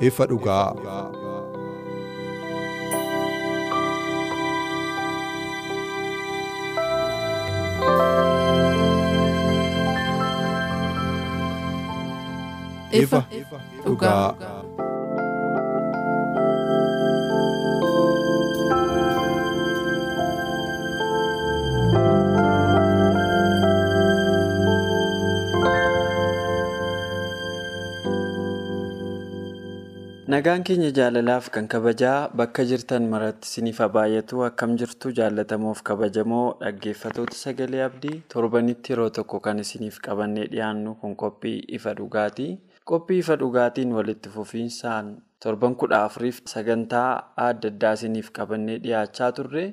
Ifa dhugaa. Ifa dhugaa. Nagaan keenya jaalalaaf kan kabajaa bakka jirtan maratti isiniif baay'atu akkam jirtu jaallatamoof kabajamoo dhaggeeffatoota sagalee abdii torbanitti yeroo tokko kan isiniif qabannee dhiyaannu kun qophii ifa dhugaati. Qophii ifa dhugaatiin walitti fufiinsaan torban kudha afuriif sagantaa adda addaa isiniif qabannee dhiyaachaa turre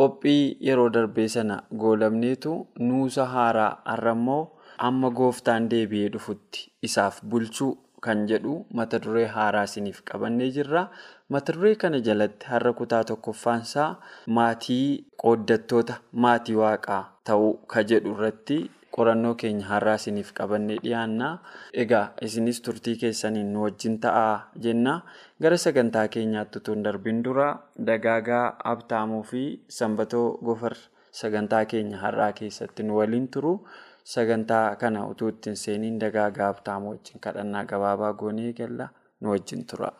qophii yeroo darbee sana goolabneetu nuusa haaraa har'ammoo amma gooftaan deebi'ee dhufutti isaaf bulchuu. Kan jedhu mata duree haaraa isiniif qabannee jirra. Mata duree kana jalatti har'a kutaa tokkoffaansaa maatii qooddattoota maatii waaqaa ta'uu ka jedhu irratti qorannoo keenya har'aa isiniif qabannee dhiyaanna. Egaa isinis turtii keessaniin nu wajjin ta'aa jenna. Gara sagantaa keenyaatti utuu hin dura dagaagaa abtaamuu fi sanbatoo gofar sagantaa keenya har'aa keessatti nu waliin turu. Sagantaa kana utuu ittiin seeniin dagaagaa abtaamuu wajjin kadhannaa gabaabaa goonee galla nu wajjin tura.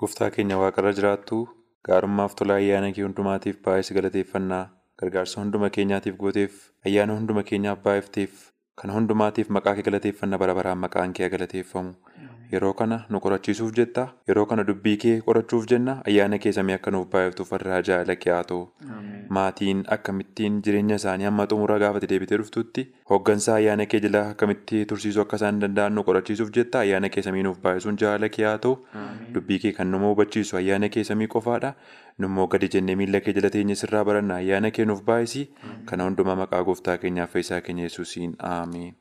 Gooftaa keenya waaqarra jiraattu gaarummaaf tola ayyaana kee hundumaatiif baay'ee galateeffannaa gargaarsa hunduma keenyaatiif gooteef ayyaana hunduma keenyaaf baay'ifteef kan hundumaatiif maqaa kee galateeffannaa bara baraan maqaan kee galateeffamu. Yeroo kana nu qorachiisuuf jetta yeroo kana dubbii kee qorachuuf jenna ayyaana kee samii akka nuuf baay'iftuuf irraa jaalala kee haa ta'u. Maatiin akkamittiin jireenya isaanii hamma xumura gaafate deebitee dhuftutti hooggansa ayyaana kee jala akkamitti tursiisuu akka isaan danda'an nu qorachiisuuf jetta ayyaana kee samii nuuf baay'isuun jaalala kee haa ta'u. Dubbii kee kan nama hubachiisu ayyaana kee samii qofaadha. Nummoo gadi jennee miila kee jala teenye sirraa baranna ayyaana kee nuuf baay'isi. Kana hundumaa maqaa gooftaa keenyaaf fayyisaa keenya yesuusiin ameen.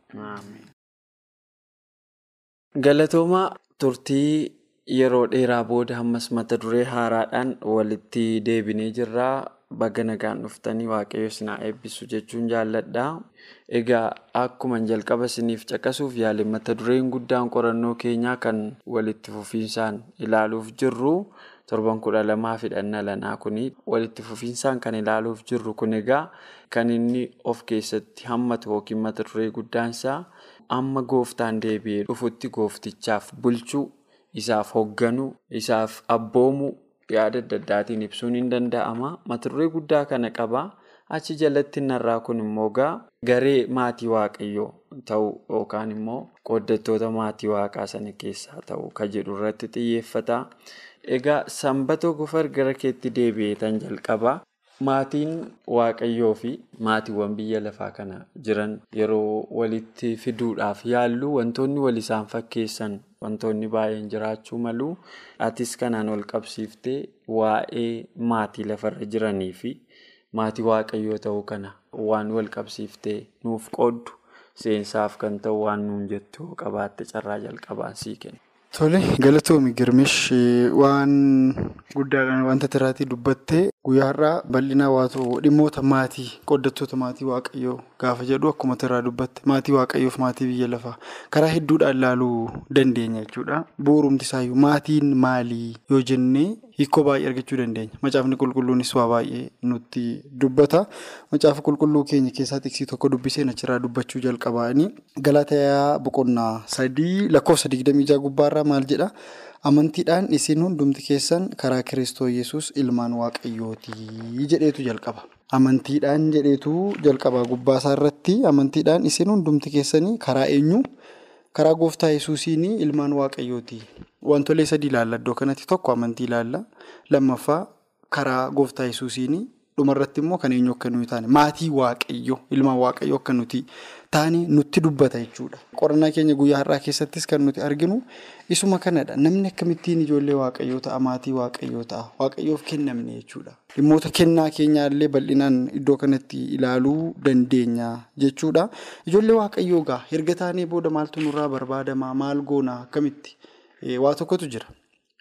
Galatoomaa turtii yeroo dheeraa booda ammas mata duree haaraadhaan walitti deebinee jirra. Baga nagaan dhuftanii waaqayyo isin haa eebbisu jechuun jaalladha. Egaa akkuma jalqaba isiniif caqasuuf yaale mata dureen guddaan qorannoo keenyaa kan walitti fufiinsaan ilaaluuf jirru torban kudha lamaa fi dhannaa lanaa kuni walitti fufiinsaan kan ilaaluuf jirru kun egaa kan inni of keessatti hammatu yookiin mata duree guddaansaa amma gooftaan deebi'ee dhufutti gooftichaaf bulchuu isaaf hoogganuu isaaf abboomuu. yaada adda addaatiin ibsuun hin danda'ama. Mata duree guddaa kana qaba. Achi jalatti narraa kun immoo gaa garee maatii waaqayyoo ta'uu yookaan immoo qooddattoota maatii waaqaa sana keessaa ta'uu kan jedhu irratti xiyyeeffata. Egaa sanbatoo gofar gara keetti deebi'ee tan jalqaba. Maatiin waaqayyoo fi maatiiwwan biyya lafaa kana jiran yeroo walitti fiduudhaaf yaallu wantoonni wal isaan fakkeessan wantoonni baay'een jiraachuu malu. Atis kanaan wal qabsiiftee waa'ee maatii lafarra jiranii fi maatii waaqayyoo ta'uu kana waan wal qabsiiftee nuuf qooddu seensaaf kan ta'u waan nuun jettu qabaatte carraa jalqabaan sii kenna. Tole galatoomi girmish waan guddaadhaan wanta tiraatii dubbattee guyyaa har'aa bal'ina waatoo dhimmoota maatii qooddattoota maatii waaqayyoo gaafa jedhu akkuma tiraa dubbatte maatii waaqayyoof maatii biyya lafaa karaa hedduudhaan ilaaluu dandeenya jechuudha. Bu'uurumti isaayyuu maatiin maalii yoo jennee hiikoo baay'ee argachuu dandeenya. Macaafni qulqulluunis waa baay'ee nutti dubbata. Macaafa qulqulluu keenya keessaa tiksii tokko dubbiseen achirraa dubbachuu jalqabaanii Galaatayaa boqonnaa sadii lakkoofsa digdamii ijaa gubbaarraa maal jedha? Amantiidhaan isin hundumti keessan karaa Kiristoo Yesuus ilmaan waaqayyootii jedheetu jalqaba. Amantiidhaan jedheetu jalqaba gubbaasaa irratti amantiidhaan isin hundumti keessanii karaa eenyu karaa gooftaa yesuusiin ilmaan waaqayyooti. Wantolee sadii ilaalla iddoo kanatti tokko amantii ilaalla. Lammaffaa karaa gooftaa yesuusiin dhumarratti immoo kan eenyu akka nuyi taane maatii waaqayyo ilmaan waaqayyo akka nuti taane nutti dubbata jechuudha. Qorannaa keenya guyyaa har'aa keessattis kan nuti arginu isuma kanadha. Namni akkamittiin ijoollee waaqayyoo ta'a maatii waaqayyoo ta'a waaqayyoof kennamne jechuudha. Dhimmoota kennaa keenyaallee bal'inaan iddoo kanatti ilaaluu dandeenya jechuudha. Ijoollee waaqayyoo gaa erga taanee booda maaltu nurraa barbaadamaa maal goonaa akkamitti waa tokkotu jira.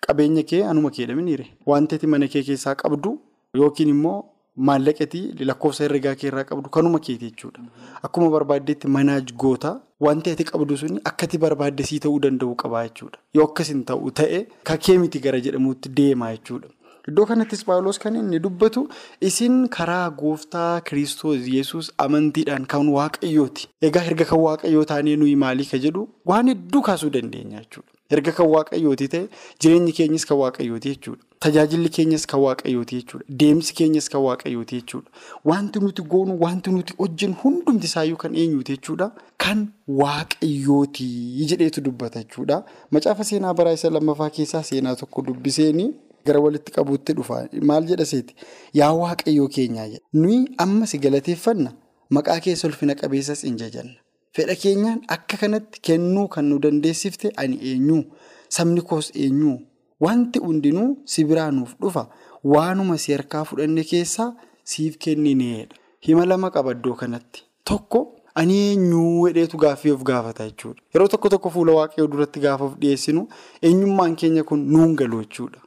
Qabeenya kee anuma kee dhaminiire wanti ati mana kee keessaa qabdu yookiin immoo maallaqatii lakkoofsa herregaa kee irraa qabdu kanuma keeti jechuudha. Akkuma barbaaddeetti manaaj goota wanti ati qabdu suni akka ati barbaadde sii ta'uu danda'u qabaa jechuudha. Yoo akkasin ta'u ta'e kakee miti gara jedhamuutti deema jechuudha. Iddoo kanattis Paawuloos kan inni dubbatu isin karaa gooftaa Kiristoos Yesuus amantiidhaan kan waaqayyooti. Egaa erga kan waaqayyoo taanee nuyi maalii ka jedhu waan hedduu kaasuu dandeenya jechuudha. Erga kan waaqayyooti ta'e jireenyi keenyas kan waaqayyooti jechuudha. Tajaajilli keenyas kan waaqayyooti jechuudha. Deemsi keenyas kan waaqayyooti jechuudha. Wanti nuti goonu wanti nuti hojjennu hundumti isaayyuu kan eenyuuti jechuudha. Kan waaqayyooti jedheetu dubbata jechuudha. Macaafa seenaa baraa isa lammaffaa keessaa seenaa tokko dubbiseenii. Gara walitti qabuutti dhufa. Maal jedha seeti? Yaa waaqayyoo keenyaa jedha. Nuyi amma si galateeffanna maqaa keessa ulfina qabeessas hin jajanna. Fedha keenyaan akka kanatti kennuu kan nu dandeessifte ani eenyu? Sabni koos eenyu? Wanti hundinuu si biraa nuuf dhufa. Waanuma si harkaa fudhanne keessaa siif kennineedha. Hima lama qaba iddoo kanatti. Tokko ani eenyu hedheetu gaaffii of gaafata jechuudha. Yeroo tokko tokko fuula waaqayyoo duratti gaafa of dhiyeessinu eenyummaan keenya kun nuun galu jechuudha.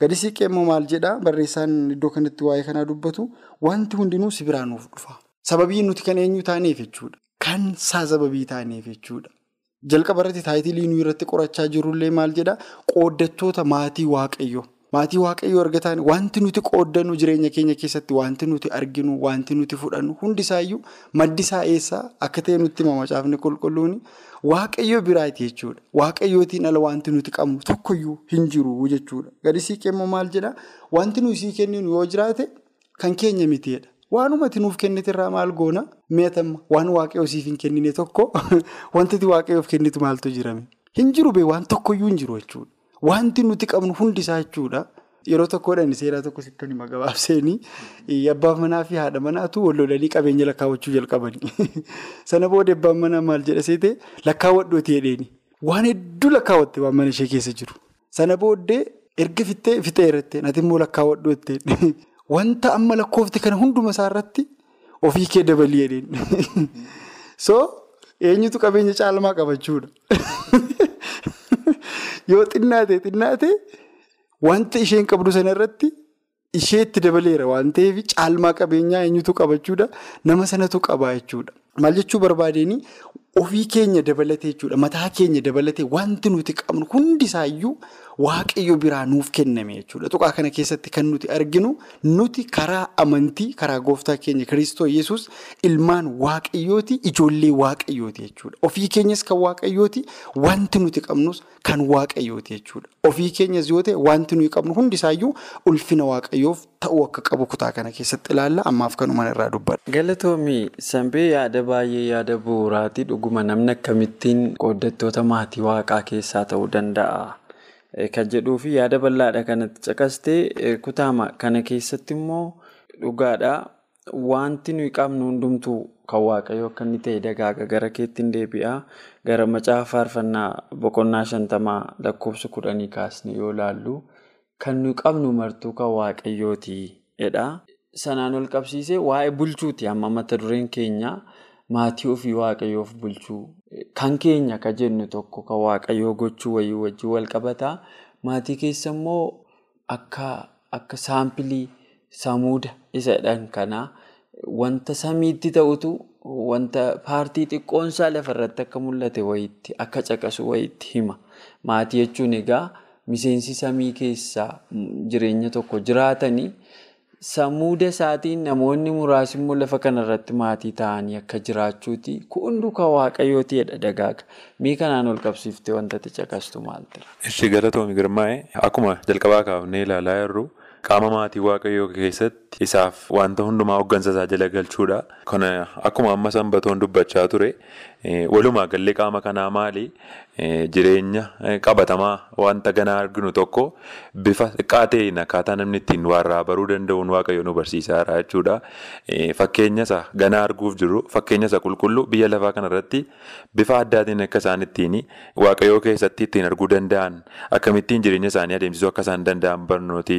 Gadi siiqqee immoo maal jedhaa barreessaan iddoo kanatti waa'ee kanaa dubbatu wanti hundinuu si biraa nuuf dhufa. Sababii nuti kan eenyu taaneef jechuudha. Kan saa sababii taaneef jechuudha. Jalqaba irratti taayitilii nuyi irratti qorachaa jirullee maal jedhaa qooddattoota maatii waaqayyoo. Maatii waaqayyoo erga taane wanti nuti qooddannu jireenya keenya keessatti wanti nuti arginu wanti nuti fudhannu hundisaayyuu maddisaa eessaa akka ta'e nutti hima macaafni qulqulluun waaqayyo biraati jechuudha. Waaqayyootiin ala wanti nuti qabnu tokkoyyuu hin jiru jechuudha. Gadi siiqqee immoo maal jedhaa wanti nuyi sii kenninu yoo jiraate kan keenya miteedha. Waanuma ati nuuf kennite irraa maal goona meetamma waan waaqayyoo siif hin kennine tokko wanti waaqayyoof kennitu maaltu jirame. Hin jiru bee waan tokkoyyuu hin jiru jechuudha. Wanti nuti qabnu hundisaa jechuudha. Yeroo tokkodhaan seeraa tokko sitti hima gabaabseenii abbaa manaa fi haadha manaatu wal lolanii qabeenya lakkaawwachuu jalqabanii. Sana booda abbaan manaa maal jedha seetee lakkaawwadhootii jedheeni. Waan hedduu lakkaawwatte waan mana ishee keessa jiru. Sana booddee erga fixee fixee irratti nati immoo lakkaawwadhoo jetteen. Wanta amma lakkoofte kana hunduma isaa irratti ofii kee dabalii jedheen. So eenyutu qabeenya caalmaa qabachuudha. Yoo xinnaate xinnaate wanta isheen qabdu sana irratti isheetti dabaleera waan ta'eef caalmaa qabeenyaa eenyutu qabachuudha nama sanatu qabaa jechuudha. Maal jechuu barbaadeenii ofii keenya dabalatee jechuudha mataa keenya dabalatee wanti nuti qabnu hundisaayyuu waaqayyo biraa nuuf kenname jechuudha. Tuqaa kana keessatti kan nuti arginu nuti karaa amantii karaa gooftaa keenya Kiristoo Yesuus ilmaan waaqayyooti ijoollee waaqayyooti jechuudha. Ofii keenyas kan waaqayyooti wanti nuti qabnus kan waaqayyooti jechuudha. Ofii keenyas yoo ta'e wanti nuyi qabnu hundisaayyuu ulfina waaqayyoof ta'uu akka qabu kutaa kana keessatti ilaalla ammaaf kanuma irraa dubbadha. Galatoomii Sanbee yaada baay'ee yaada bu'uuraati dhuguma namni akkamittiin qooddattoota maatii waaqaa keessaa ta'uu danda'a. Kan jedhuu fi yaada bal'aadha kanatti caqastee kutaama kana keessatti immoo dhugaadha wanti nuyi qabnu hundumtuu kan waaqayyoo akka inni ta'e dagaaga gara keetti hin deebi'a. Gara macaafa faarfannaa boqonnaa shantamaa lakkoofsa kudhanii kaasne yoo ilaallu kan nuyi qabnu martuu kan waaqayyooti jedha. Sanaan ol qabsiisee waa'ee bulchuuti amma mata dureen keenya maatii ofii waaqayyoof bulchuu kan keenya ka jennu tokko kan waaqayyoo gochuu wayii wajjin wal qabata. Maatii keessa immoo akka akka saampilii samuuda isa jedhan kana wanta samiitti ta'utu wanta paartii xiqqoonsaa lafarratti akka mul'ate wayiitti akka caqasu wayiitti hima. Maatii jechuun egaa miseensi samii keessaa jireenya tokko jiraatanii. Samuuda isaatiin namoonni muraasni immoo lafa kanarratti maatii ta'anii akka jiraachuuti. Kun hunduu kan waaqayyooti jedha dagaaga. Mii kanaan ol qabsiiftee wanta ati caqastu maal tira? Ishee galatoomi girmaa'e akkuma jalqabaa kaafnee ilaalaa jirru qaama maatii waaqayyoo keessatti isaaf wanta hundumaa hooggansa isaa jala galchuudha. Kana akkuma amma sanbatoon dubbachaa ture walumaa gallee qaama kanaa maali? Jireenya qabatamaa wanta ganaa arginu tokko bifa xiqqaa ta'een akkaataa namni ittiin waarraa baruu danda'uun waaqayyo nu barsiisaadha jechuudha. Fakkeenya isa ganaa arguuf jiru fakkeenya isa qulqulluu biyya lafaa kanarratti bifa addaatiin akka isaan ittiin waaqayyoo keessatti ittiin arguu danda'an akkamittiin jireenya isaanii adeemsisuu akka isaan danda'an barnooti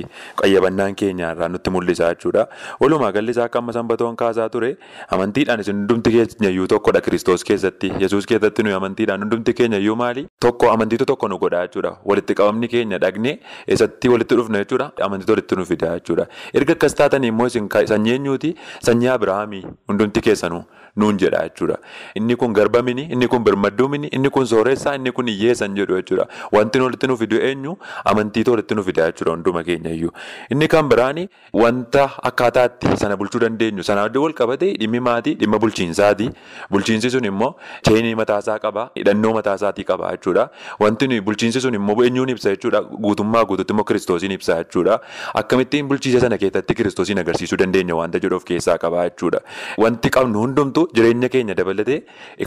qayyabannaan keenyarraa nutti mul'isa jechuudha. Walumaa galli isaa akka amma sanbatoon kaasaa ture amantiidhaan isin hundumti keenyayyuu tokkodha kiristoos keessatti. Yesuus keessatti nuyi amantiidhaan hundumti keenyayyuu maali? Tokko amantiitu tokko nu godha jechuudha. Walitti qabamni keenya dhagnee eessatti walitti dhufna jechuudha. Amantiitu walitti nu fida jechuudha. Erga akkas taatanii immoo sanyii eenyuuti sanyii abirahaamii hundumti keessanuu nuun jedha jechuudha. Inni kun garbamini inni kun birmadduumini inni kun sooressaa inni kun hiyyeessan jedhu jechuudha. Wanti walitti nu fidu eenyu? Amantiitu walitti nu fida jechuudha hunduma keenyayyuu inni kan biraani wanta akkaataatti sana bulchuu dandeenyu sana wal qabatee dhimmi maatii dhimma bulchiinsaati. Bulchiinsi sun immoo cheenii mataasaa qaba hidhannoo mataasaatii qaba jechuudha. Wanti nuyi bulchiinsi sun immoo eenyuun ibsa jechuudha? Guutummaa guututti immoo kiristoosiin ibsa jechuudha. Akkamittiin bulchiisa sana keessatti kiristoosiin agarsiisuu dandeenya wanta jedhu of keessaa qaba jechuudha. Wanti qabnu hundumtu jireenya keenya dabalatee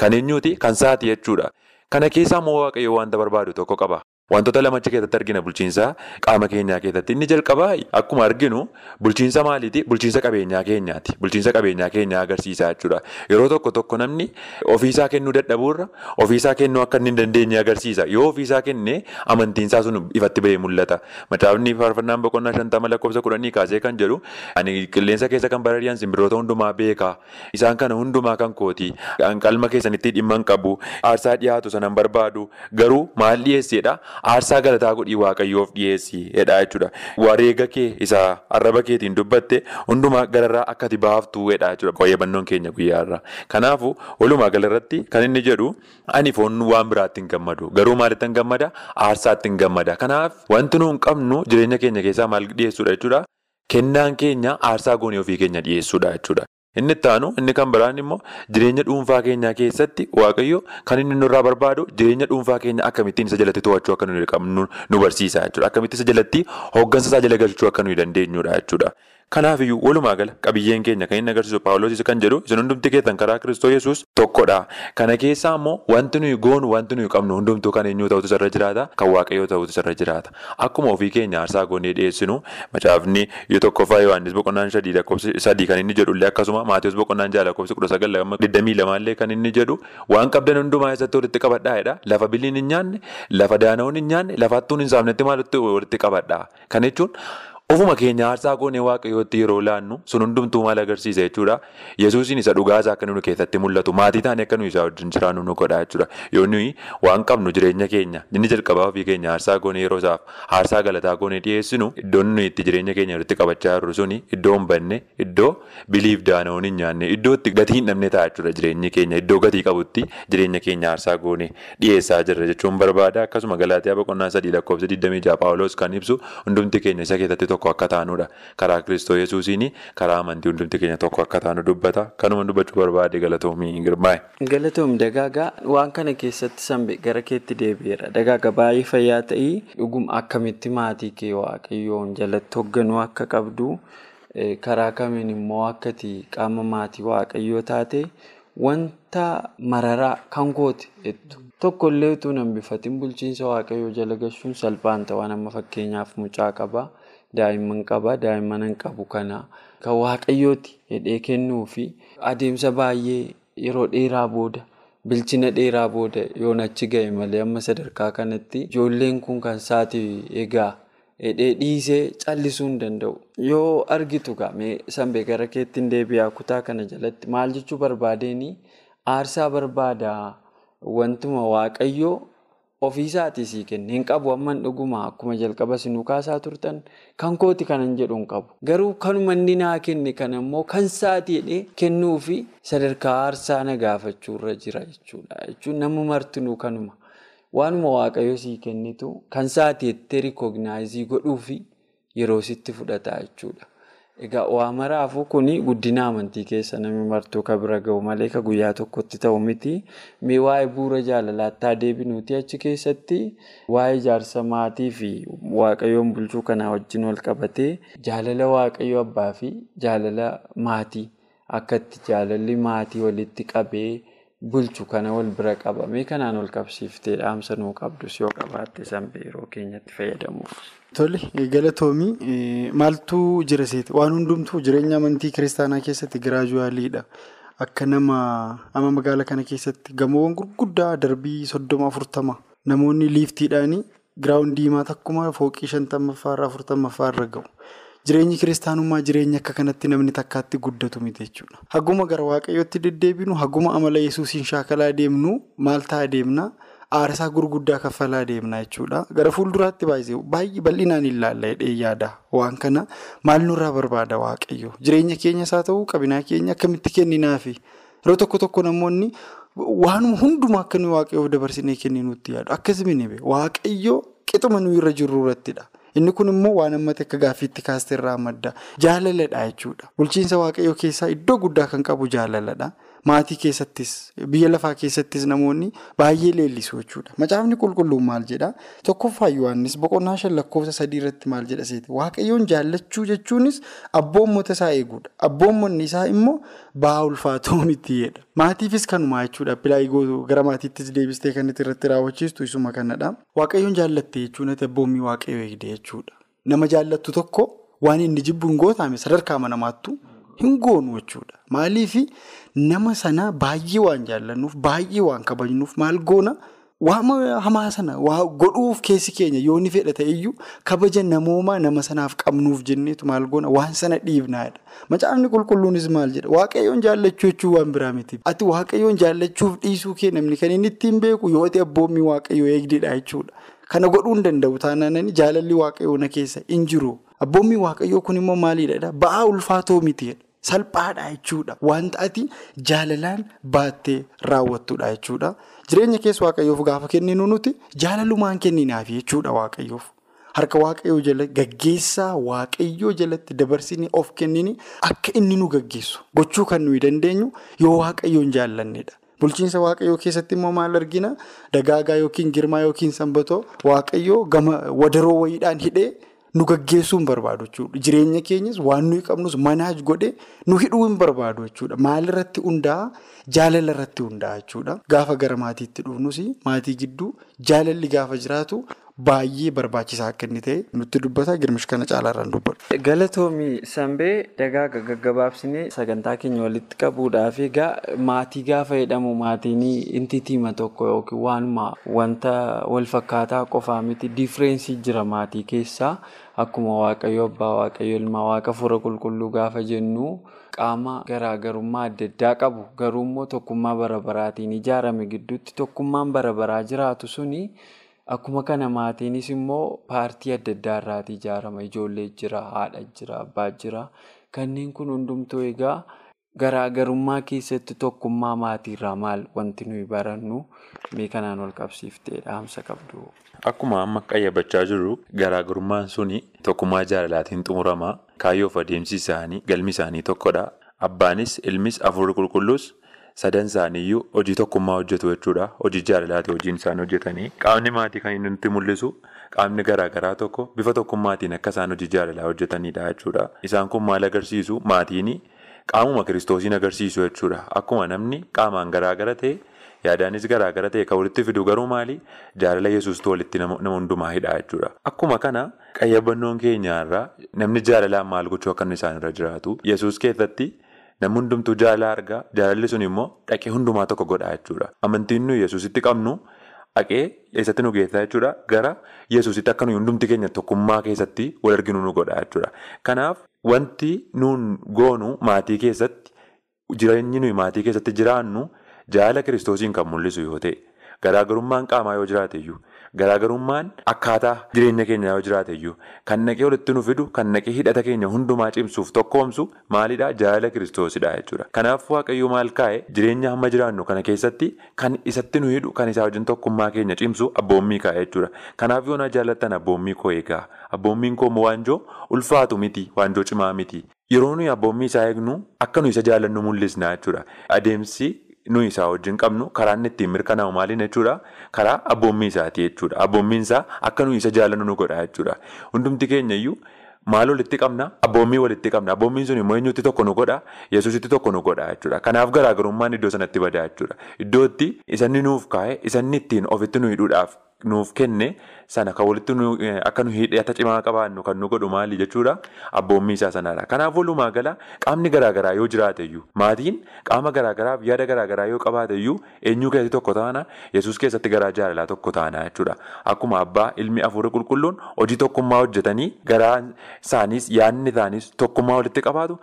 kan eenyuuti kan saati jechuudha kana keessaa immoo waaqayyo wanta barbaadu tokko qaba. Wantoota lamachi keessatti argina bulchiinsa qaama keenyaa keessatti inni jalqabaa akkuma arginu bulchiinsa maaliiti? Bulchiinsa qabeenyaa keenyaati. Bulchiinsa qabeenyaa keenyaa agarsiisaa jechuudha. Yeroo tokko tokko namni ofiisaa kennuu dadhabuurra ofiisaa kennuu akka inni hin dandeenye agarsiisa. Yoo ofiisaa kenne amantiinsaa sun ifatti bahee mul'ata. Macaafni faarfannaan boqonnaa shantama lakkoofsa kudhanii kaasee kan jedhu ani qilleensa keessa kan barari'an simbirroota hundumaa beeka isaan kana hundumaa kan kooti. Qalma keessanitti dhimma hin qabu. Aarsaa dhiyaatu sanan barbaadu. Garuu maal dhiyeesseedha. Aarsaa galataa godhii waaqayyoof dhiyeessii jedha jechuudha. Wareega kee isa arraba keetiin dubbatte hundumaa gararraa akka ati baaftuu jedha jechuudha. Qayyabannoon keenya guyyaarraa. Kanaafuu walumaa galarratti kan inni jedhu ani foon waan biraatti hin gammadu. Garuu maalitti hin gammada? Aarsaatti hin gammada. Kanaaf wanti nuyi qabnu jireenya keenya keessaa maal dhiyeessuudha jechuudha. Kennaan keenya aarsaa goonee ofii keenya dhiyeessuudha jechuudha. Inni itti aanu inni kan biraan immoo jireenya dhuunfaa keenyaa keessatti waaqayyo kan inni nurraa barbaadu jireenya dhuunfaa keenya akkamittiin isa jalatti to'achuu akka nuyi qabnu nu barsiisa jechuudha. Akkamittiin isa jalatti hooggansa isaa jala galchuu akka nuyi dandeenyudha jechuudha. Kanaafiyyuu walumaa gala qabiyyeen keenya kan inni agarsiisu paawuloos kan jedhu isin hundumti keessan karaa kiristoos yesuus tokkodha. Kana keessaa immoo wanti nuyi goonu wanti nuyi qabnu hundumtuu kan eenyuu ta'utu isarra jiraata kan waaqayyoo ta'utu isarra jiraata. Akkuma ofii keenya aarsaa goonee dhiyeessinu macaafni yoo tokkoffaa Yohaannis boqonnaan sadii kan inni jedhullee akkasuma Maatiyus boqonnaan jaha lakkoofsi kudha sagal digdamii lamaallee kan inni jedhu waan qabdan hundumaa keessatti walitti qabadhaa'edha. Lafa biliin hin nyaanne lafa daana'uun hin nyaanne lafa hattuun hin saamnetti maalitti walitti qabadhaa. Kan jechuun ofuma keenya aarsaa goonee waaqayyootti yeroo laannu sun hundumtuu maal agarsiisa jechuudha. Yesuusiin isa dhugaasaa akka nu keessatti mul'atu maatii taane akka nu isaa wajjin jiraannu nu godha jechuudha. Yoo nuyi waan qabnu jireenya keenya inni jalqabaa ofii keenya aarsaa goonee yeroo isaaf aarsaa galataa goonee dhiyeessinu iddoon nuyi itti jireenya keenya walitti qabachaa jirru suni iddoo hin banne iddoo biliif daana'uun hin nyaanne iddoo itti gatii hin dhabne ta'a jechuudha jireenyi keenya iddoo gatii qabutti jireenya keenya aarsaa goonee dhiyeessaa jirra jechuun barbaada akkasuma galaatiyaa boqonnaa sadii lakkoofsa 26 paawuloos kan ibsu hundumti keenya isa keessatti tokko akka taanudha karaa kiristoos yesuusiin karaa amantii hundumti keenya tokko akka taanu dubbata kanuma dubbachuu barbaade galatoomii girmaa'e. Galatoom dagaagaa waan kana keessatti sanbe gara keetti deebi'eera dagaaga baay'ee fayyaa ta'ii dhuguma akkamitti maatii kee waaqayyoon jalatti hoogganuu akka qabdu karaa kamiin immoo akkati qaama maatii waaqayyoo taate wanta mararaa kan kooti jettu. Tokkollee utuu hin hambifatin bulchiinsa waaqayyoo jala gashuun salphaan ta'an amma fakkeenyaaf mucaa qaba. Daa'imman qaba. Daa'imman hin qabu kana kan waaqayyooti jedhee kennuu fi adeemsa baay'ee yeroo dheeraa booda bilchina dheeraa booda yoon achi ga'e malee amma sadarkaa kanatti ijoolleen kun kan isaati egaa hidhee dhiisee callisuu hin danda'u. Yoo argitu gaamee sanbee gara keetti hin deebi'aa kutaa kana jalatti maal jechuu barbaadeenii aarsaa barbaada wantuma waaqayyoo. Ofiisaatii sii kenne hin qabu amman dhuguma akkuma jalqaba sinuu kaasaa turtan kan kooti kanan jedhu hin qabu. Garuu kanuma inni naa kenne kana immoo kan isaati jedhee kennuu fi sadarkaa aarsaa na gaafachuurra jira jechuudha. Jechuun namni martinuu kanuma. Waanuma waaqayyo sii kennitu kan isaati jettee rikooginaayizii godhuu fi yeroo sitti fudhata jechuudha. Egaa waa maraafuu kun guddina amantii keessa namni martuu kan bira gahu malee kan guyyaa tokkotti ta'u miti. Mee waa'ee bu'uura jaalalaatti deebinuuti achi keessatti waa'ee ijaarsa maatii fi waaqayyoon bulchuu kanaa wajjin wal qabatee jaalala waaqayyo abbaa fi jaalala maatii akka itti jaalalli maatii walitti qabee bulchu kana wal bira qabamee kanaan wal qabsiiftee dhaamsa nuu qabdus yoo qabaatte sanbee yeroo keenyatti fayyadamuuf. Tole galatoomii maaltu jira seeti waan hundumtuu jireenya amantii kiristaanaa keessatti giraajuwaaliidha. Akka nama ama magaala kana keessatti gamoowwan gurguddaa darbii soddoma afurtama namoonni liiftiidhaanii giraawun diimaa takkuma fooqii shantamaffaarraa afurtamaffaarra gahu. Jireenyi kiristaanummaa jireenya akka kanatti namni takkaatti guddatu miti jechuudha. Haguma gara waaqayyootti deddeebinu haguma amala yesuusiin shaakalaa deemnu maal ta'a deemna aarsaa gurguddaa kaffalaa deemna jechuudha. Gara fuulduraatti baay'ee bal'inaan ilaalla hidhee yaada waan kana maal nurraa barbaada waaqayyo jireenya keenyas haa ta'u qabinaa keenya akkamitti kenninaafi yeroo tokko tokko namoonni waanuma hundumaa akka nuyi waaqayyoof dabarsinee kenninuutti yaadu akkasuma waaqayyo qixuma nuyi irra jirru irrattidha. Inni kun immoo waan ammatti akka gaaffiitti kaaste irraa madda. Jaalaladha jechuudha. Bulchiinsa waaqayyoo keessaa iddoo guddaa kan qabu jaalaladha. Maatii keessattis biyya lafaa keessattis namoonni baay'ee leellisu jechuudha. Macaafni qulqulluun maal jedhaa? Tokkoffaa Yohaannis boqonnaa shan lakkoofsa sadii irratti maal jedha seeti? Waaqayyoon jaallachuu jechuunis abboommota isaa eeguudha. Abboommonni isaa immoo ba'aa ulfaatoo miti jedha. Maatiifis kanumaa jechuudha. Pilaayii gara maatiittis deebistee kan irratti raawwachiistu isuma kanadha. Waaqayyoon jaallatte jechuun abboommii waaqayyoo eegde jechuudha. Nama jaallattu tokko waan inni jibbu hin gootaame sadarkaa namaattu hin goonu jechuudha. Maaliif nama sana baay'ee waan jaallannuuf baay'ee waan kabajnuuf maal goona waan hamaa sana godhuuf keessi keenya yoo ni fedha ta'eyyuu kabaja namoomaa nama sanaaf qabnuuf jenneetu maal goona waan sana dhiibnaadha. Macaafni qulqulluunis maal jedha waaqayyoon jaallachuu jechuun waan biraa miti. Ati waaqayyoon jaallachuuf dhiisuu kee namni kan inni ittiin beeku yoo ta'e abboommii waaqayyoo eegdedha jechuudha. Kana godhuu hin danda'u taanaan jaalalli waaqayyoo na keessa hin jiru. Abboommii waaqayyoo kun immoo maalidha? Ba'aa ulfaatoo miti. Salphaadha jechuudha. Wanta ati jaalalaan baattee raawwattudha jechuudha. Jireenya keessa waaqayyoof gaafa kenninu nuti jaalalumaan kenninaaf jechuudha waaqayyoof. Harka waaqayyoo jala gaggeessaa waaqayyoo jalatti dabarsinii of kennini akka inni nu gaggeessu gochuu kan nuyi dandeenyu yoo waaqayyoon jaallannedha. Bulchiinsa waaqayyoo keessatti immoo maal argina? Dagaagaa yookiin girmaa yookiin sanbatoo waaqayyoo gama wadaroo wayiidhaan hidhee. Nu gaggeessuu hin barbaadu jechuudha. Jireenya keenyas waan nuyi qabnus manaaj godhee nu hidhuu hin barbaadu jechuudha. Maalirratti hundaa'a? Jaalala irratti hundaa'a jechuudha. Gaafa gara maatiitti dhufnus maatii gidduu jaalalli gaafa jiraatu baay'ee barbaachisaa akka inni ta'e nutti dubbata. Girmish kana caalaarraan dubbadhu. Galatoomii Sanbee dagaaga gaggabaabsinee sagantaa keenya walitti qabuudhaaf egaa maatii gaafa jedhamu maatiin intiitiima tokko yookiin waanuma wanta wal fakkaataa qofaa miti diifireensii jira maatii keessaa. Akkuma waaqayyo abbaa waaqayyo ilmaa waaqa fura qulqulluu gaafa jennu qaama garaagarummaa adda addaa qabu. Garuu immoo tokkummaa bara baraatiin ijaarame gidduutti tokkummaan bara baraa jiraatu suni akkuma kana maatiinis immoo paartii adda addaa irraati ijaarama. Ijoollee jira haadha jira abbaa jira. Kanneen kun hundumtuu egaa garaagarummaa keessatti tokkummaa maatiirraa maal wanti nuyi barannu mee kanaan wal qabsiiftee dhaamsa qabdu. Akkuma amma qayyabachaa jirru garaagarummaan suni tokkummaa jaalalaatiin xumurama. Kaayyoof adeemsi isaanii galmi isaanii tokkodha. Abbaanis ilmis afurri qulqulluus sadan isaaniiyyuu hojii tokkummaa hojjetu jechuudha. Hojii jaalalaati hojiin isaan hojjetanii. Qaamni maatii kan inni nutti mul'isu qaamni garaagaraa tokko bifa tokkummaatiin akka isaan hojii jaalalaa hojjetanidha jechuudha. Isaan kun maal agarsiisu maatiin qaamuma kiristoosiin agarsiisu jechuudha. Akkuma namni qaamaan garaagara ta'e. Yaadaanis garaagara ta'e kan walitti fidu garuu maali? Jaalala yesuustu walitti nama hundumaa hidha jechuudha. Akkuma kana qayyabannoon keenyaarraa namni jaalalaan maal gochuu akka inni isaanirra jiraatu. Yesuus keessatti namni hundumtuu jaalala argaa. Jaalalli sun immoo dhaqee hundumaa tokko godha jechuudha. Amantiin nuyi yesuusitti qabnu dhaqee eessatti nu geessaa jechuudha. Gara yesuusitti akka nuyi hundumti keenya tokkummaa keessatti wal arginu nu godha jechuudha. Kanaaf wanti nuun goonu maatii keessatti jireenyi nuyi maatii keessatti jiraannu. Jaala kiristoosiin kan mul'isu yoo ta'e garaagarummaan qaamaa yoo jiraate iyyuu Garaagarummaan akkaataa jireenya keenya yoo jiraate iyyuu kan naqee walitti nu fidu kan naqee hidhata keenya hundumaa cimsuuf tokkoomsu maalidhaa jaalala kiristoosidha jechuudha. Kanaaf waaqayyoo maal kaa'e jireenya hamma jiraannu kana keessatti kan isatti nu hidhu kan isaa wajjin tokkummaa keenya cimsu abboommii kaa'e jechuudha. Kanaaf yoo na jaallattan abboommii koo eegaa abboommiin koo waanjoo ulfaatu miti waanjoo cimaa miti. Yeroo nuyi abboommii isaa eegnu akka nuyi isa jaallannu mul'isna jechuudha. Adeemsi nuyi isaa wajjin qabnu karaa inni ittiin mirkanaa'u maaliin jechuudha? Karaa abboommii isaati jechuudha. Abboommiin isaa akka nuyi isa jaallannu nu godha jechuudha. Hundumti keenya iyyuu maal walitti qabna? Abboommii walitti qabna. Abboommiin sun immoo eenyutti tokko nu godha? Yesuusitti tokko nu godha jechuudha. Kanaaf garaagarummaan iddoo sanatti badaa jechuudha. Iddootti isanni nuuf kaa'e isanni ittiin ofitti nu hidhuudhaaf nuuf kenne sana kan walitti akka nu hidhata cimaa qabaannu kan nu godhu maali jechuudha abboommii isaa sanadha. Kanaaf walumaa gala qaamni garaagaraa yoo jiraate iyyuu maatiin qaama garaagaraaf yaada garaagaraa yoo qabaate iyyuu eenyuu keessatti tokko taana yesus keessatti garaa jaalalaa tokko taana jechuudha. Akkuma abbaa ilmi afurii qulqulluun hojii tokkummaa hojjetanii garaa isaaniis yaadni isaaniis tokkummaa walitti qabaatu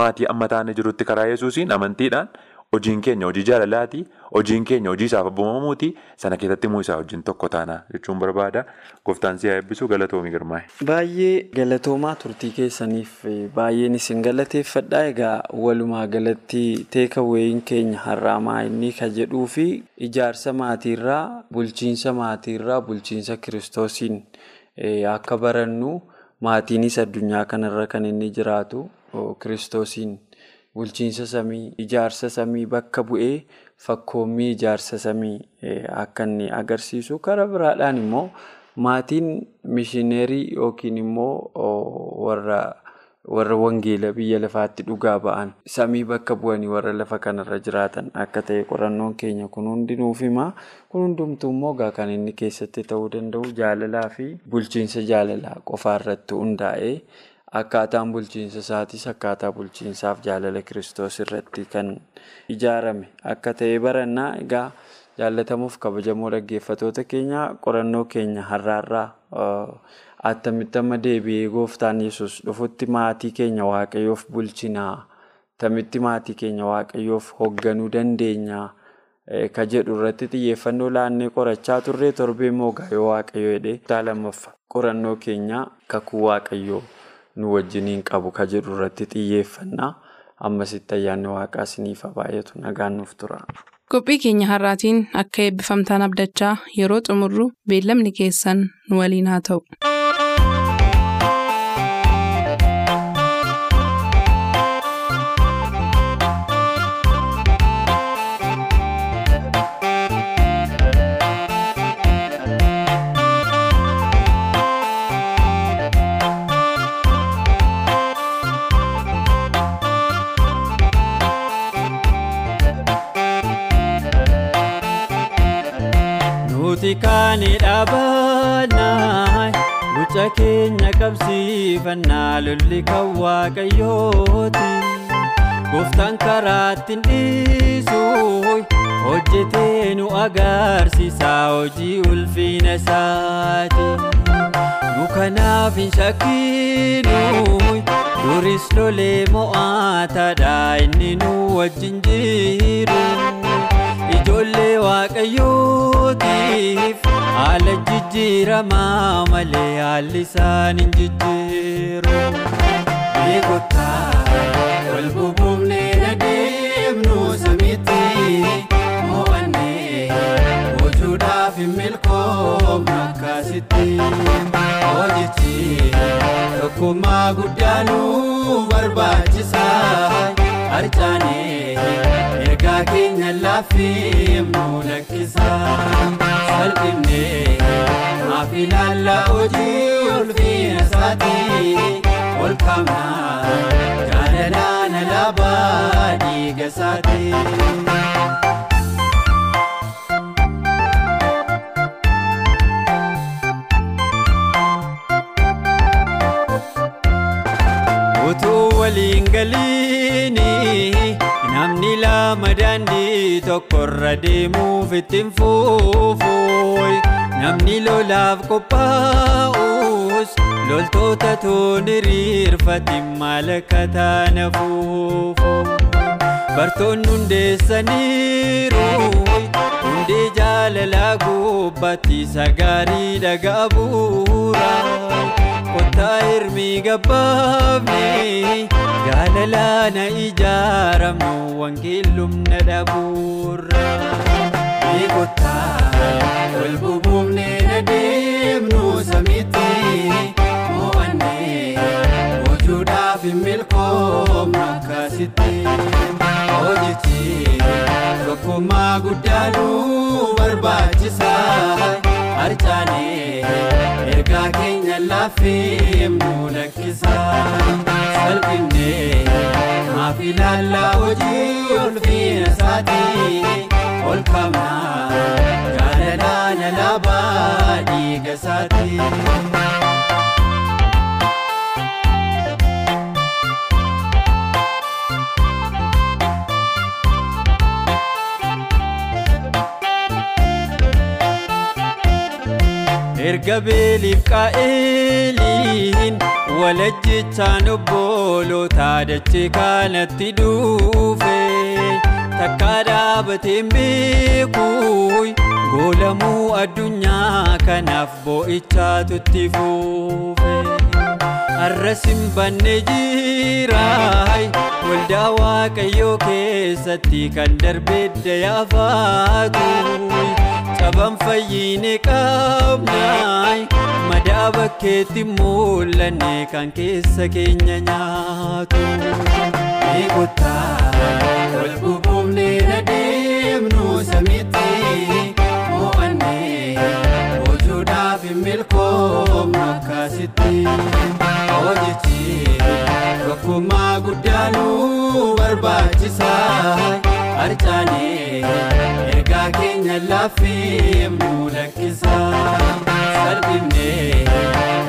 maatii amma taane jirutti karaa yesuusiin amantiidhaan. Hojiin keenya hojii jaalalaati. Hojiin keenya hojii isaaf abboomamuuti. Sana keessatti immoo isaa wajjin tokko taana jechuun barbaada. Gooftaan si haa eebbisu galatoomii girmaa'e. Baay'ee galatoomaa turtii keessaniif baay'een isin galateeffadha. Egaa walumaa galatti teekaweeyin keenya har'aamaa inni kan jedhuu fi ijaarsa maatiirraa bulchiinsa maatiirraa bulchiinsa kiristoosiin akka barannu maatiinis addunyaa kanarra kan inni jiraatu kiristoosiin. Bulchiinsa samii ijaarsa samii bakka bu'ee fakkoommii ijaarsa samii akka inni agarsiisu karaa biraadhaan immoo maatiin mishineerii yookiin immoo warra wangeela biyya lafaatti dhugaa ba'an samii bakka bu'anii warra lafa kanarra jiraatan akka ta'e qorannoon keenya kun hundi nuuf hima. Kun hundumtuu immoo kan inni keessatti ta'uu danda'u jaalalaa fi bulchiinsa jaalalaa qofaarratti hundaa'ee. Akkaataan bulchiinsa isaatis akkaataa bulchiinsaaf jaalala kiristoos irratti kan ijaarame akka ta'e barannaa egaa jaallatamuuf kabajamoo dhaggeeffatoota keenya qorannoo keenya har'aarraa attamitti amma deebi'ee gooftaan yesus dhufutti maatii keenya waaqayyoof bulchinaa attamitti maatii keenya waaqayyoof hoogganuu dandeenyaa ka jedhu irratti xiyyeeffannoo laannee qorachaa turre torbee moogaa yoo waaqayyoo jedhee lammaffaa qorannoo keenya kakuu waaqayyoo. Nu wajjiniin qabu ka jedhu irratti xiyyeeffannaa ammasitti ayyaanni waaqaa isiniif baay'atu nagaan nuuf tura. Qophii keenya har'aatiin akka eebbifamtaan abdachaa yeroo xumurru beellamni keessan nu waliin haa ta'u. Nuti kaanii dhaabannaa guca keenya qabsiifannaa lolli kan waaqayyooti. Gooftaan karaatti dhiisu hojjetee nu agarsiisa hojii ulfina isaati. Nu kanaaf hin shakkinu duris lolee mo'ataadha inni nu wajjin jiru. Waaqayyootiif haala jijjiiramaa malee haalli isaan hin jijjiiru. Beekotaa wal bubuufnee adeemnu samiitti mo'annee hojuudhaaf hin milkoomnu akkasitti. Hojichi tokkummaa guddaa nu barbaachisa harcaanee. Laaffii nu lakkisa salphifnee maaf ilaalla hojii ulfina isaatii ol kaabna jaalalaan alaabaa dhiiga isaatii. Utuu waliin galiini lama daandii tokkorra deemuuf ittiin fuufuun namni lolaaf qophaa'us loltoota toon hiriirfatiin malakkataan fuufu. bartoonni hundeessaniiru hundee jaalalaa gubbaatti sagaarii dhagaa bu'uura hirmii gabbaafne jaalalaa na ijaaramnu wangeellumna dhabuurra. Kottaa wal bubuufnee na deemnu samiitti mo'annee hojuudhaaf hin milkoomnu akkasitti hojichi tokkummaa guddaanuu barbaachisa harcaanee ergaa keenya laafeemnu lakkisa salphinnee maaf ilaallaa hojii ulfiina isaatii. ol kaabnaa jaalalaa na laabaa dhiiga isaati. Erga beeliif qaa'eliin walajjichaan obbolootaa dachee kanatti dhufe. takka dhaabateen beekuun goolamuu addunyaa kanaaf boo'ichaatu itti fuufe har'as hin banne jiraay waldaa waaqayyoo keessatti kan darbee dayaafaatu caban fayyine qabnaay madaa bakkeetti mul'anne kan keessa keenya nyaatu. Eegotaa wal bubuufnee na deemnu samiitti mo'annee hojuudhaaf hin milkoomnu akkasitti hojichi tokkummaa guddaanuu barbaachisa harcaanee ergaa keenya laafeemnu lakkisa salphifnee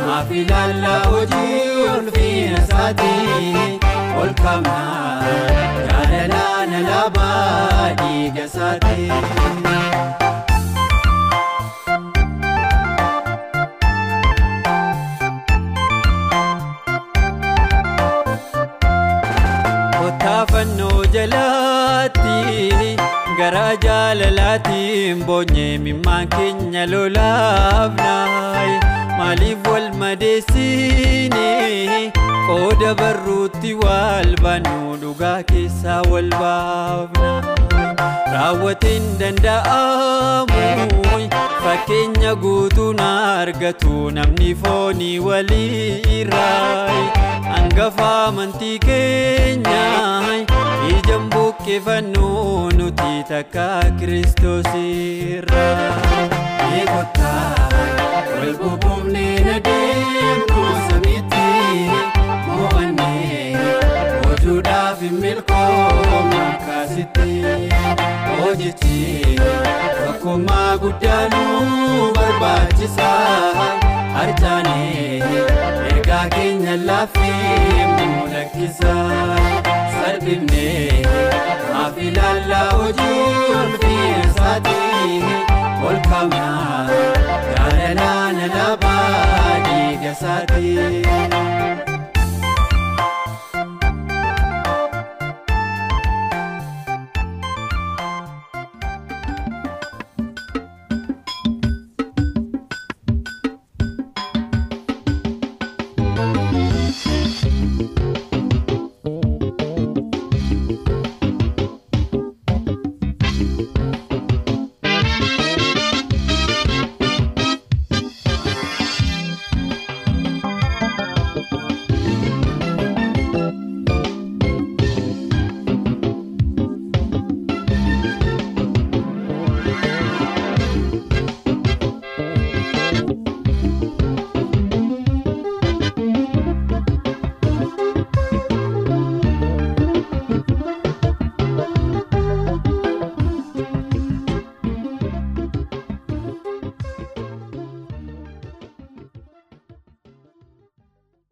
maaf ilaallaa hojii ulfiina isaatii ol kaabnaa jaalalaa na laabaa dhiiga isaatii. Jalaatti garaa jaalalaatiin boonyee mimmaan keenya lolaafnaay maaliif wal madeessine qooda barruutti wal baanu dhugaa keessaa wal baafna raawwatiin danda'amu fakkeenya guutuu na argatu namni foonii waliirraay hangafa amantii keenya ijaan buqqifannuu nuti takka kiristoos irra eegotaa wal bubuufnee na deemnu samiitti mo'annee hojuudhaaf hin milkoomnu hojichi tokkummaa guddaanuu barbaachisa harcaanee ergaa keenya laafeemnu lakkisa salphifnee maaf ilaallaa hojii ulfiina isaatii ol kaabnaa jaalalaa na laabaa dhiiga isaatii.